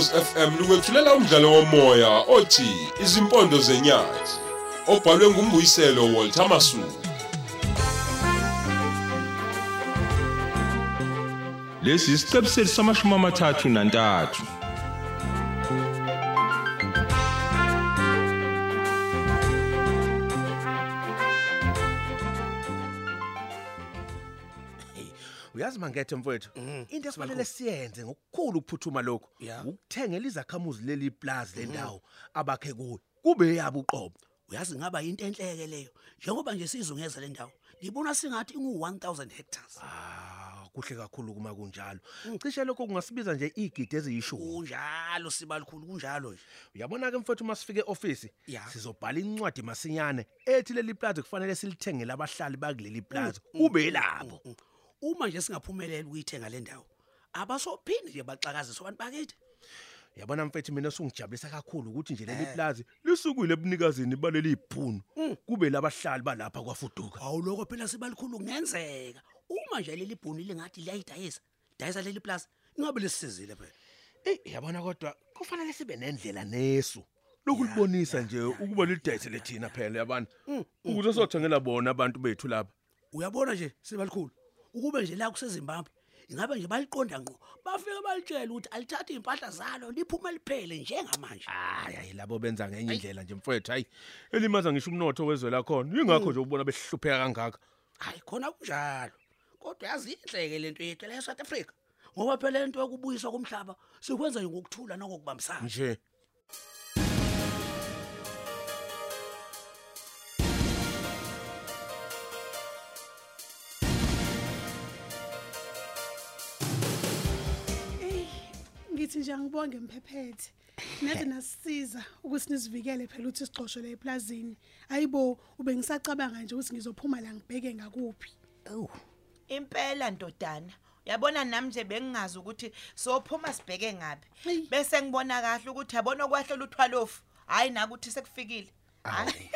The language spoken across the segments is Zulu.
Ukhozi FM lukwethulela umdlalo womoya othi Izimpondo zenyathi obhalwe ngumbuyiselo Walter Masuku. Lesi isiqebu samashumi amathathu nantathu. Uyazi mangethe mfowethu? Into esifanele siyenze ngokukhulu ukuphuthuma lokho Ya. ukuthengela izakhamuzi leli plaza lendawo abakhe kuyo kube yabo uqobo uyazi ngaba into enhleke leyo? Njengoba nje sizungeza le ndawo ngibona singathi ingu-1000 hectares. Ah kuhle kakhulu kuma kunjalo. Cishe lokho kungasibiza nje igidi eziyishumi. Kunjalo sibalikhulu kunjalo nje. Uyabona ke mfowethu masifike office Ya. sizobhala incwadi masinyane ethi leli plaza kufanele silithengele abahlali bakuleli plaza kube labo. Uma nje singaphumelela ukuyithenga le ndawo abasophindi nje baxakaziswa abantu bakithi. Yabona mfethu mina sungijabulisa kakhulu ukuthi nje leli plaza lisukile ebunikazini baleli ibhunu kube labahlali balapha kwafuduka. Awuloko phela sibalikhulu kungenzeka. Uma nje leli bhuni lingathi liyayidayisa dayisa leli plaza ingabe lisizile phela? Eh yabona kodwa kufanele sibe nendlela nesu lokulibonisa nje ukuba lidayisele thina phela yabana ukuze sothengela bona abantu bethu lapha. Uyabona nje sibalikhulu ukube nje la kusezimbabwe ingabe nje baliqonda ngqo bafike balitshela ukuthi alithathe impahla zalo liphume liphele njengamanje. Hayi hayi labo benza ngenye indlela nje mfowethu hayi elimaza ngisho umnotho wezwe la khona ingakho nje ubona behlupheka kangaka. Hayi khona kunjalo. Kodwa yazi inhleke lento yethu la eSouth Africa ngoba phela lento yokubuyiswa komhlaba sikwenza nje ngokuthula nokubambisana nje. Ngithi nje angibonge mphephethe. Nathi nasisiza ukuthi nisivikele phela ukuthi sixoshwe la eplazini. Hayibo, ube ngisacabanga nje ukuthi ngizophuma la ngibheke ngakuphi. Impela ndodana Uyabona nami nje bengingazi ukuthi sophuma sibheke ngapi. Hey. Bese ngibona kahle ukuthi yabona okwahlela uthwalofu. Hayi na ukuthi sekufikile. Hayi.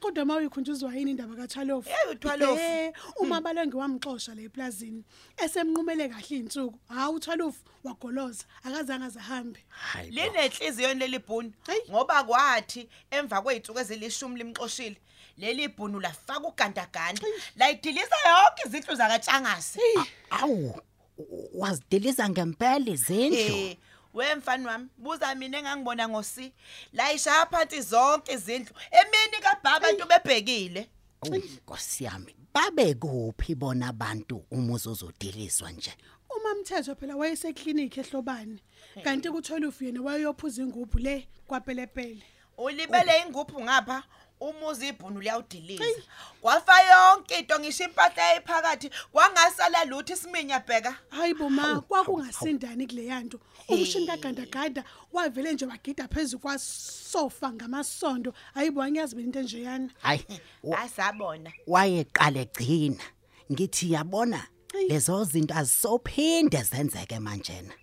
Kodwa mawuyikhunjuzwa yini indaba kaThalofu? Hey, uThwalofu. Eh, uma balenge wamxoxa la eplazini. Esemnqumele kahle insuku. Hawu uThalofu wagoloza, akazange azahambe. Linenhliziyo leli bhunu Hey. ngoba kwathi emva kweyinsuku ezilishumi limxoshile. Leli bhunu lafaka ugandaganda. Layidiliza yonke izindlu zakatshangase. Awu wazidiliza ngempela izindlu. Eh, wemfani wami buza mina engangibona ngosi. Layishaya phansi zonke izindlu. Emini kababa abantu bebhekile. Nkosi yami babe kuphi bona abantu umuzi uzodiliswa nje. Uma mthetho phela wayeseklinikhi ehlobane. Kanti kuTholofu yena wayeyophuza ingubhu le kwapelepele. Ulibele inguphu ngapha umuzi ibhunu liyawudiliza. Kwafa yonke into ngisho impahla ephakathi kwangasala lutho isiminya bheka. Hayibo ma kwakungasindani kuleyanto. Umshini kaGandaganda wavele nje wagida phezulu kwasofa ngamasondo. Hayibo angiyazi into enjeyana. Hayi wa- Asabona. wayeqale egcina. Ngithi yabona Eyi. lezo zinto azisophinde zenzeke manjena.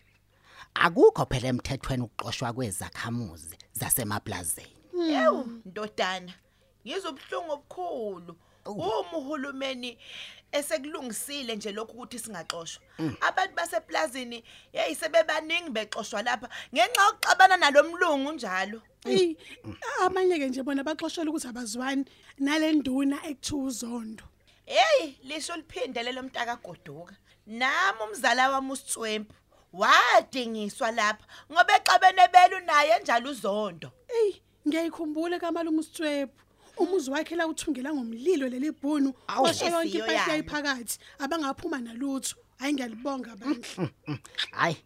Akukho phela emthethweni ukuxoshwa kwezakhamuzi zasemaplazeni. Ewu ndodana. Ngizobhlungu obukhulu. Uma uhulumeni esekulungisile nje lokhu ukuthi singaxoshwa. Abantu baseplazini hey sebebaningi bexoshwa lapha ngenxa yokuxabana nalomlungu njalo. Ey abanye ke nje bona baxoshela ukuthi abazwani nalenduna ekuthiwa uzondo. Hey, lisho liphinde lelo mntaka goduka. Nami umzala wami uSithwempu wadingiswa lapha ngoba exabene belu naye njalo uzondo. Ey ngiyayikhumbula kamalungu Sithwebo. Umuzi wakhe la uthungela ngomlilo leli bhunu Awu, kwasho yonke inhliziyo impahla yami. yayiphakathi abangaphuma nalutho. Hayi ngiyalibonga bandla. Hayi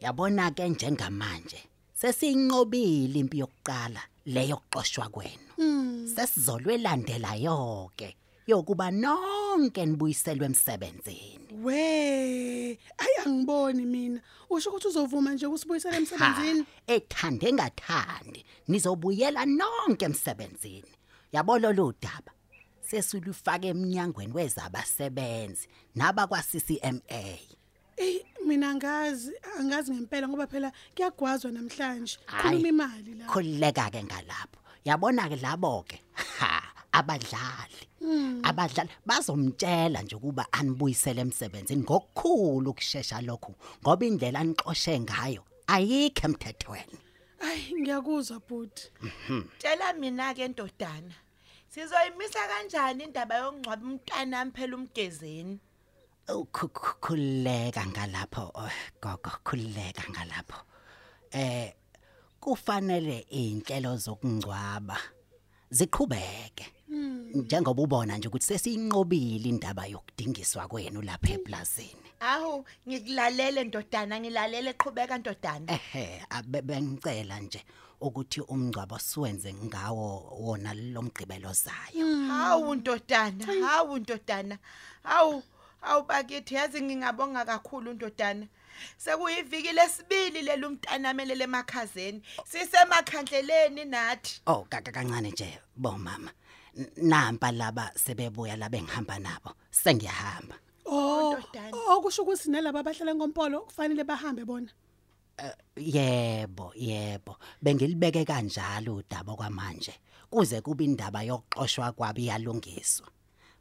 yabona ke njengamanje sesiyinqobile impi yokuqala leyo kuxoshwa kwenu. Sesizolwelandela yonke yokuba nonke nibuyiselwe emsebenzini. We, ayi angiboni mina. Usho ukuthi uzovuma nje ukusibuyisela emsebenzini. ethande ngathandi nizobuyela nonke emsebenzini yabona lo daba sesulufake eminyangweni wezabasebenzi nabakwa CCMA Eh mina ngazi angazi ngempela ngoba phela kuyagwazwa namhlanje. Hhayi. Khuluma imali la. khulileka ke ngalapho yabona ke labo ke ha abadlali abadlali bazomtshela nje ukuba anibuyisele emsebenzini ngokukhulu ukusheshsha lokho ngoba indlela anixoshe ngayo ayikho emthethweni Ay ngiyakuzwa bhuti. Tshela mina ke ndodana. Sizoyimisa kanjani indaba yokungcwaba umntana phela umgezeni? ukukhuleka ngalapho oh, gogo khuleka ngalapho eh kufanele inhlelo zokungcwaba ziqhubeke njengoba ubona nje ukuthi sesiyinqobile indaba yokudingiswa kwenu lapha eplazini Awu, ngikulalele ndodana, ngilalele qhubeka ndodana. ehe abe- bengicela nje ukuthi umngcwabo siwenze ngawo wona lomgqibelo zayo Hawu ndodana, hawu ndodana. Hawu, awu bakithi yazi ngingabonga kakhulu ndodana. Sekuyiviki lesibili leli umntana amelele emakhazeni. Sisemakhandleleni nathi. oh kaka kancane nje bomama nampa laba sebebuya la bengihamba nabo sengiyahamba Oh, okusho ukuthi nalabo abahlala enkompolo kufanele bahambe bona. Yebo, yebo. Bengilibeke kanjalo udaba kwamanje. Kuze kube indaba yokuxoshwa kwabo iyalungiswa.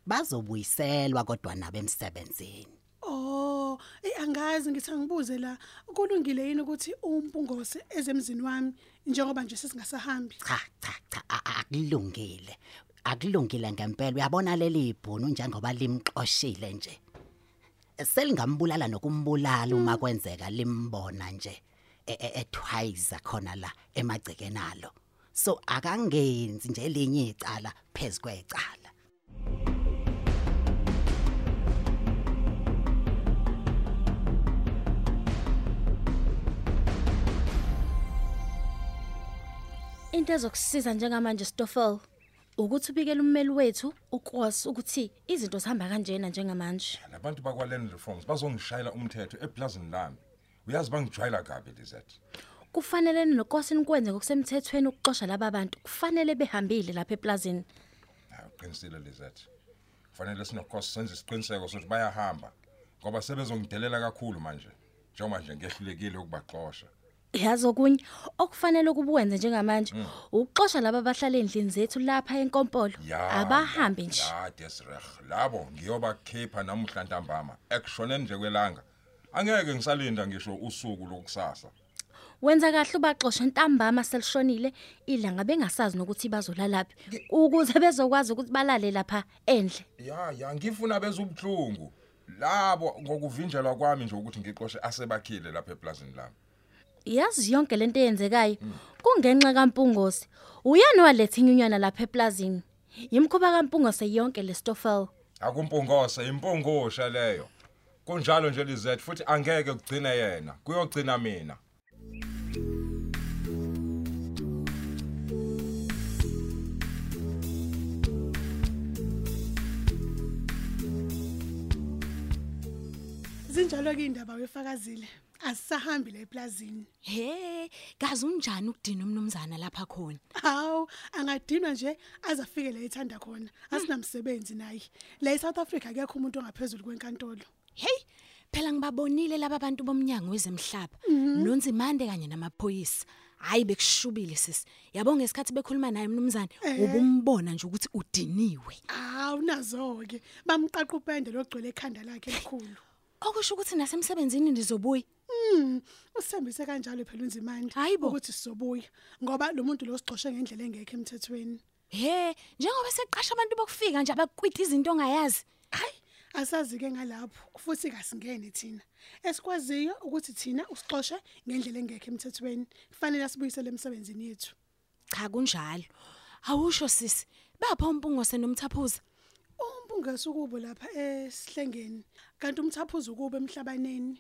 Bazobuyiselwa kodwa nabe emsebenzini. Oh, eh angazi ngithi angibuze la. Kulungile yini ukuthi umpungose ezemzini wami njengoba nje sesingasahambi? Cha, cha, cha, a- a- akulungile. Akulungile ngempela. Uyabona leli ibhunu njengoba limxoshile nje. Selingambulala nokumbulala uma kwenzeka limbona nje e- e- etwice khona la emagcekeni alo. So akangenzi nje elinye icala phezukwecala. Into ezokusiza njengamanje Stoffel ukuthi ubikele ummeli wethu ukross ukuthi izinto zihamba kanjena njengamanje. labantu bakwaland reforms bazongishayela umthetho eplazini lami uyazi bangijwayela kabi lizeth Kufanele nokosi nikwenze ngokusemthethweni ukuxosha laba bantu. Kufanele behambile lapha eplazini. hayi uqinisile lizeth kufanele sinokhosi senze isiqiniseko sokuthi bayahamba ngoba sebezongidelela kakhulu manje njengoba nje ngehlulekile ukubaxosha Yazi okunye okufanele ukubwenze njengamanje ukuxosha laba abahlala endlini zethu lapha enkompolo. Abahambe nje. ya desreg labo ngiyobakhipha namuhla ntambama ekushoneni nje kwelanga angeke ngisalinda ngisho usuku lokusasa Wenza kahle ubaxosha ntambama selishonile ilanga bengasazi nokuthi bazolalaphi ukuze bezokwazi ukuthi balale lapha endle. ya ya ngifuna bezubuhlungu labo ngokuvinjelwa kwami nje ukuthi ngixoshe asebakhile lapha eplazini lami Yazi yonke lento eyenzekayo kungenxa kaMpungosi. Uyani waletha inyunyana lapha eplazini? Yimkhuba kaMpungosi yonke leStoffel. akumpungose impungusha leyo kunjalo nje lizeth futhi angeke kugcine yena kuyogcina mina Zinjalo ke indaba wefakazile. Asisahambi la eplazini. He, kazi unjani ukudina umnumzana lapha khona? Hawu, angadinwa nje azafike la ethanda khona. Asinamsebenzi naye. La eSouth Africa akekho umuntu ongaphezulu kwenkantolo. Hey, phela ngibabonile laba bantu bomnyango wezemhlaba, nonzimande kanye namaphoyisa. Hayi bekushubile sisi. Yabo ngesikhathi bekhuluma naye umnumzane, ubumbona nje ukuthi udiniwe. Hawu nazo ke. Bamqaqa upende logcwele ekhanda lakhe elikhulu. Okusho ukuthi nasemsebenzini ndizobuya. Mm, usithembise kanjalo phela unzimande Hayibo. ukuthi sizobuya ngoba lo muntu lo sixoxe ngendlela engekho emthethweni. He, njengoba seqasha abantu bokufika nje abakwita izinto ongayazi. Hayi, asazi ke ngalapho futhi kasingene thina. Esikwaziyo ukuthi thina usixoxe ngendlela engekho emthethweni. Kufanele asibuyisele emsebenzini yethu. Cha kunjalo. Awusho sisi, bapha umpungose nomthaphuza. Umbungese ukubo lapha esihlengeni. Kanti umthaphuzo ukubo emhlabaneni.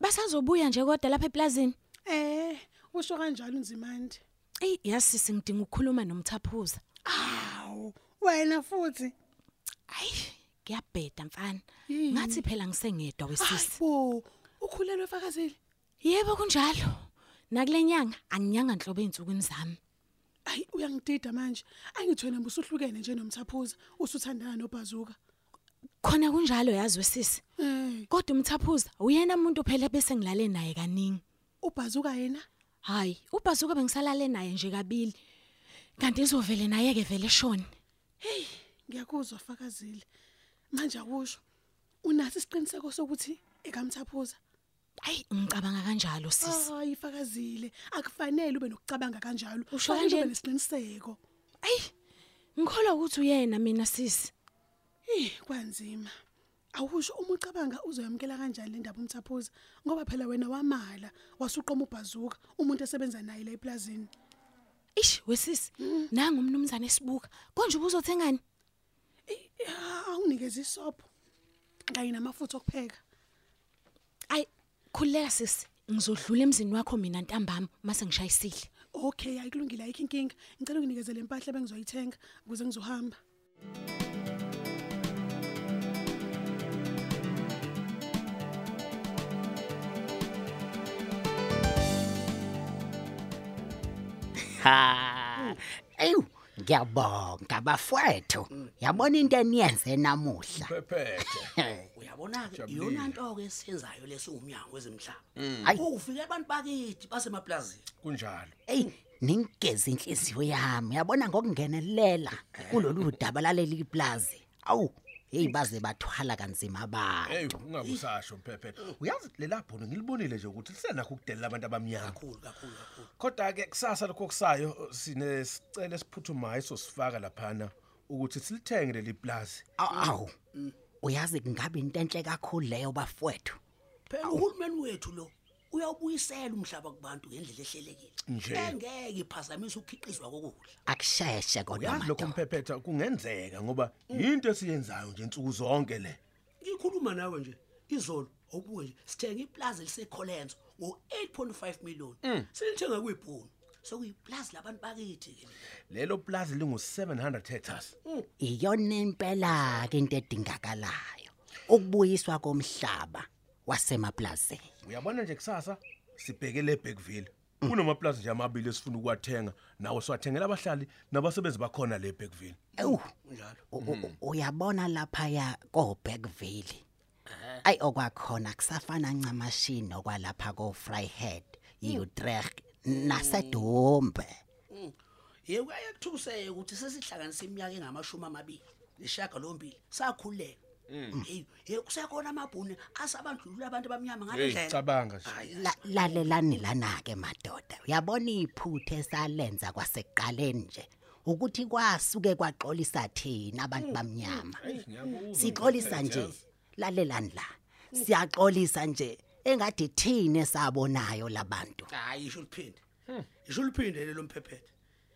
Basazobuya nje kodwa lapha eplazini. Eh, usho kanjalo unzimande. Ey, yasisi ngidinga ukukhuluma nomthaphuza. Awu, wena futhi. Hayi, ngiyabheda mfana. Yini? Ngathi phela ngisengedwa wesisi. Hayibo, ukhulelwe fakazile. Yebo kunjalo. Nakulenyanga anginyanga nhlobo einsukwini zami. Ayi uyangidida manje. Angithwena busuhlukene nje nomthaphuza, usuthandana noBhazuka. Khona kunjalo yazi wesisi. Kodwa umthaphuza uyena umuntu phela bese ngilale naye kaningi. uBhazuka yena? Hayi, ubhazuka bengisalale naye nje kabili. Kanti izovele naye ke vele shone. Ngiyakuzwa fakazile. Manje akusho. Unathi isiqiniseko sokuthi ekamthaphuza. Hayi ngicabanga kanjalo sisi. hayi fakazile akufanele ube nokucabanga kanjalo Usho Kufanele ube nesiqiniseko Ayi ngikholwa ukuthi uyena mina sisi. Eh kwanzima. Awusho uma ucabanga uzoyamkela kanjani le ndaba umthaphuza ngoba phela wena wamala wasuqoma ubhazuka umuntu esebenza naye la eplazini. Ish wesisi nanga umnumzane esibuka. Konje ubuzothengani? Ah, Awunikeza isobho. Kanye namafutha okupheka. Ayi khuleka sisi. Ngizodlula emzini wakho mina ntambama mase ngishayisile. Okay ayikulungile ayikho inkinga. Ngicela unginikeze le mpahla bengizoyithenga ukuze ngizohamba. Ha. Eyu, ngiyabonga bafowethu. Yabona into eniyenze namuhla. Phephethe. uyabona ke iyona nto ke esiyenzayo lesiwumnyango wezemhlaba Hayi. ufike abantu bakithi basemaplazini Kunjalo. Ey, ningigeza inhliziyo yami. Yabona ngokungenelela kulolu daba laleli plaza. Awu, hey baze bathwala kanzima ba. Hey ungabusasho mphephethe. Uyazi lela bhono ngilibonile nje ukuthi lisenakho ukudelela abantu abamnyama. kakhulu kakhulu kakhulu Kodwa ke kusasa lokho kusayo sine sicelo esiphuthumayo sosifaka laphana ukuthi silithenge leli plaza. Awu. Uyazi kungabe into enhle kakhulu leyo bafowethu. phela uhulumeni wethu lo uyawubuyisela umhlaba kubantu ngendlela ehlelekile Nje. engeke iphazamise ukukhiqizwa kokudla Akusheshe kodwa Uyazi lokho madoda. mphephetha kungenzeka ngoba into esiyenzayo nje insuku zonke le. ngikhuluma nawe nje izolo obuye nje sithenga iplaza lisekholenzo ngo-8.5 million silithenga kuyibhunu sokuyiplaza labantu bakithi ke Lelo plaza lingu 700 hectares. Iyona impela ke into edingakalayo. Ukubuyiswa komhlaba wasemaplazini. Uyabona nje kusasa sibheke le Bergville. Kunamaplaza nje amabili esifuna ukuwathenga nawe siwathengela abahlali nabasebenzi bakhona le Bergville. Ewu, njalo uyabona lapha ya ko Bergville. Ay okwakhona kusafana ncamashini okwalapha ko Vryhead, Utrecht naseDombe. ye kuyaye kuthuseke ukuthi sesihlanganisa iminyaka engamashumi amabili neshaga lombili sakhululeka hey ye kusekhona amabhuni asabandlulula abantu abamnyama ngale Hey ndlela. cabanga Lalelani lana ke madoda. Uyabona iphuthe esalenza kwasekuqaleni nje? Ukuthi kwasuke kwaxolisa thina abantu bamnyama. Sixolisa nje. Lalelani la. Siyaxolisa nje. Engathi thine sabonayo labantu. hayi isho liphinde isho liphinde lelo mphephethe.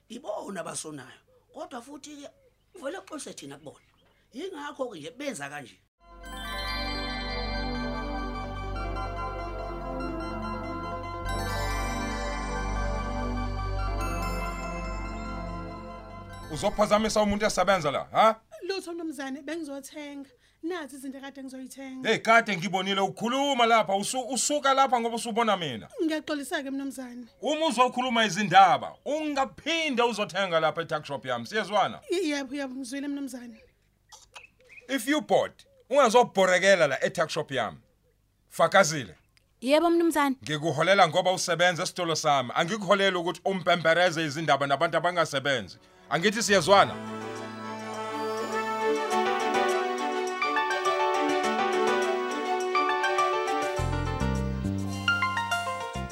Ibona abasonayo. Kodwa futhi ke vele xolise thina kubona. Ingakho ke nje benza kanje Uzophazamisa umuntu esebenza la, ha? Lutho mnumzane bengizothenga. Nazi izinto kade ngizoyithenga. Hey kade ngibonile ukhuluma lapha usu- usuka lapha ngoba usubona mina. Ngiyaxolisa ke mnumzane. Uma uzokhuluma izindaba, ungaphinde uzothenga lapha e-tuck shop yami. Siyezwana? Y- Yebo yebo ngizwile mnumzane. If you bought, ungazobhorekela la e-tuck shop yami. Fakazile. Yebo mnumzane. Ngikuholela ngoba usebenza esitolo sami. Angikuholela ukuthi umpempereze izindaba nabantu abangasebenzi. Angithi siyezwana?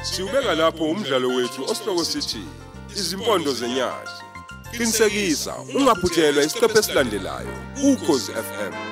Siubeka lapho umdlalo wethu osihloko sithi izimpondo zenyathi. Qinisekisa ungaphuthelwa isiqephu esilandelayo ukhozi FM.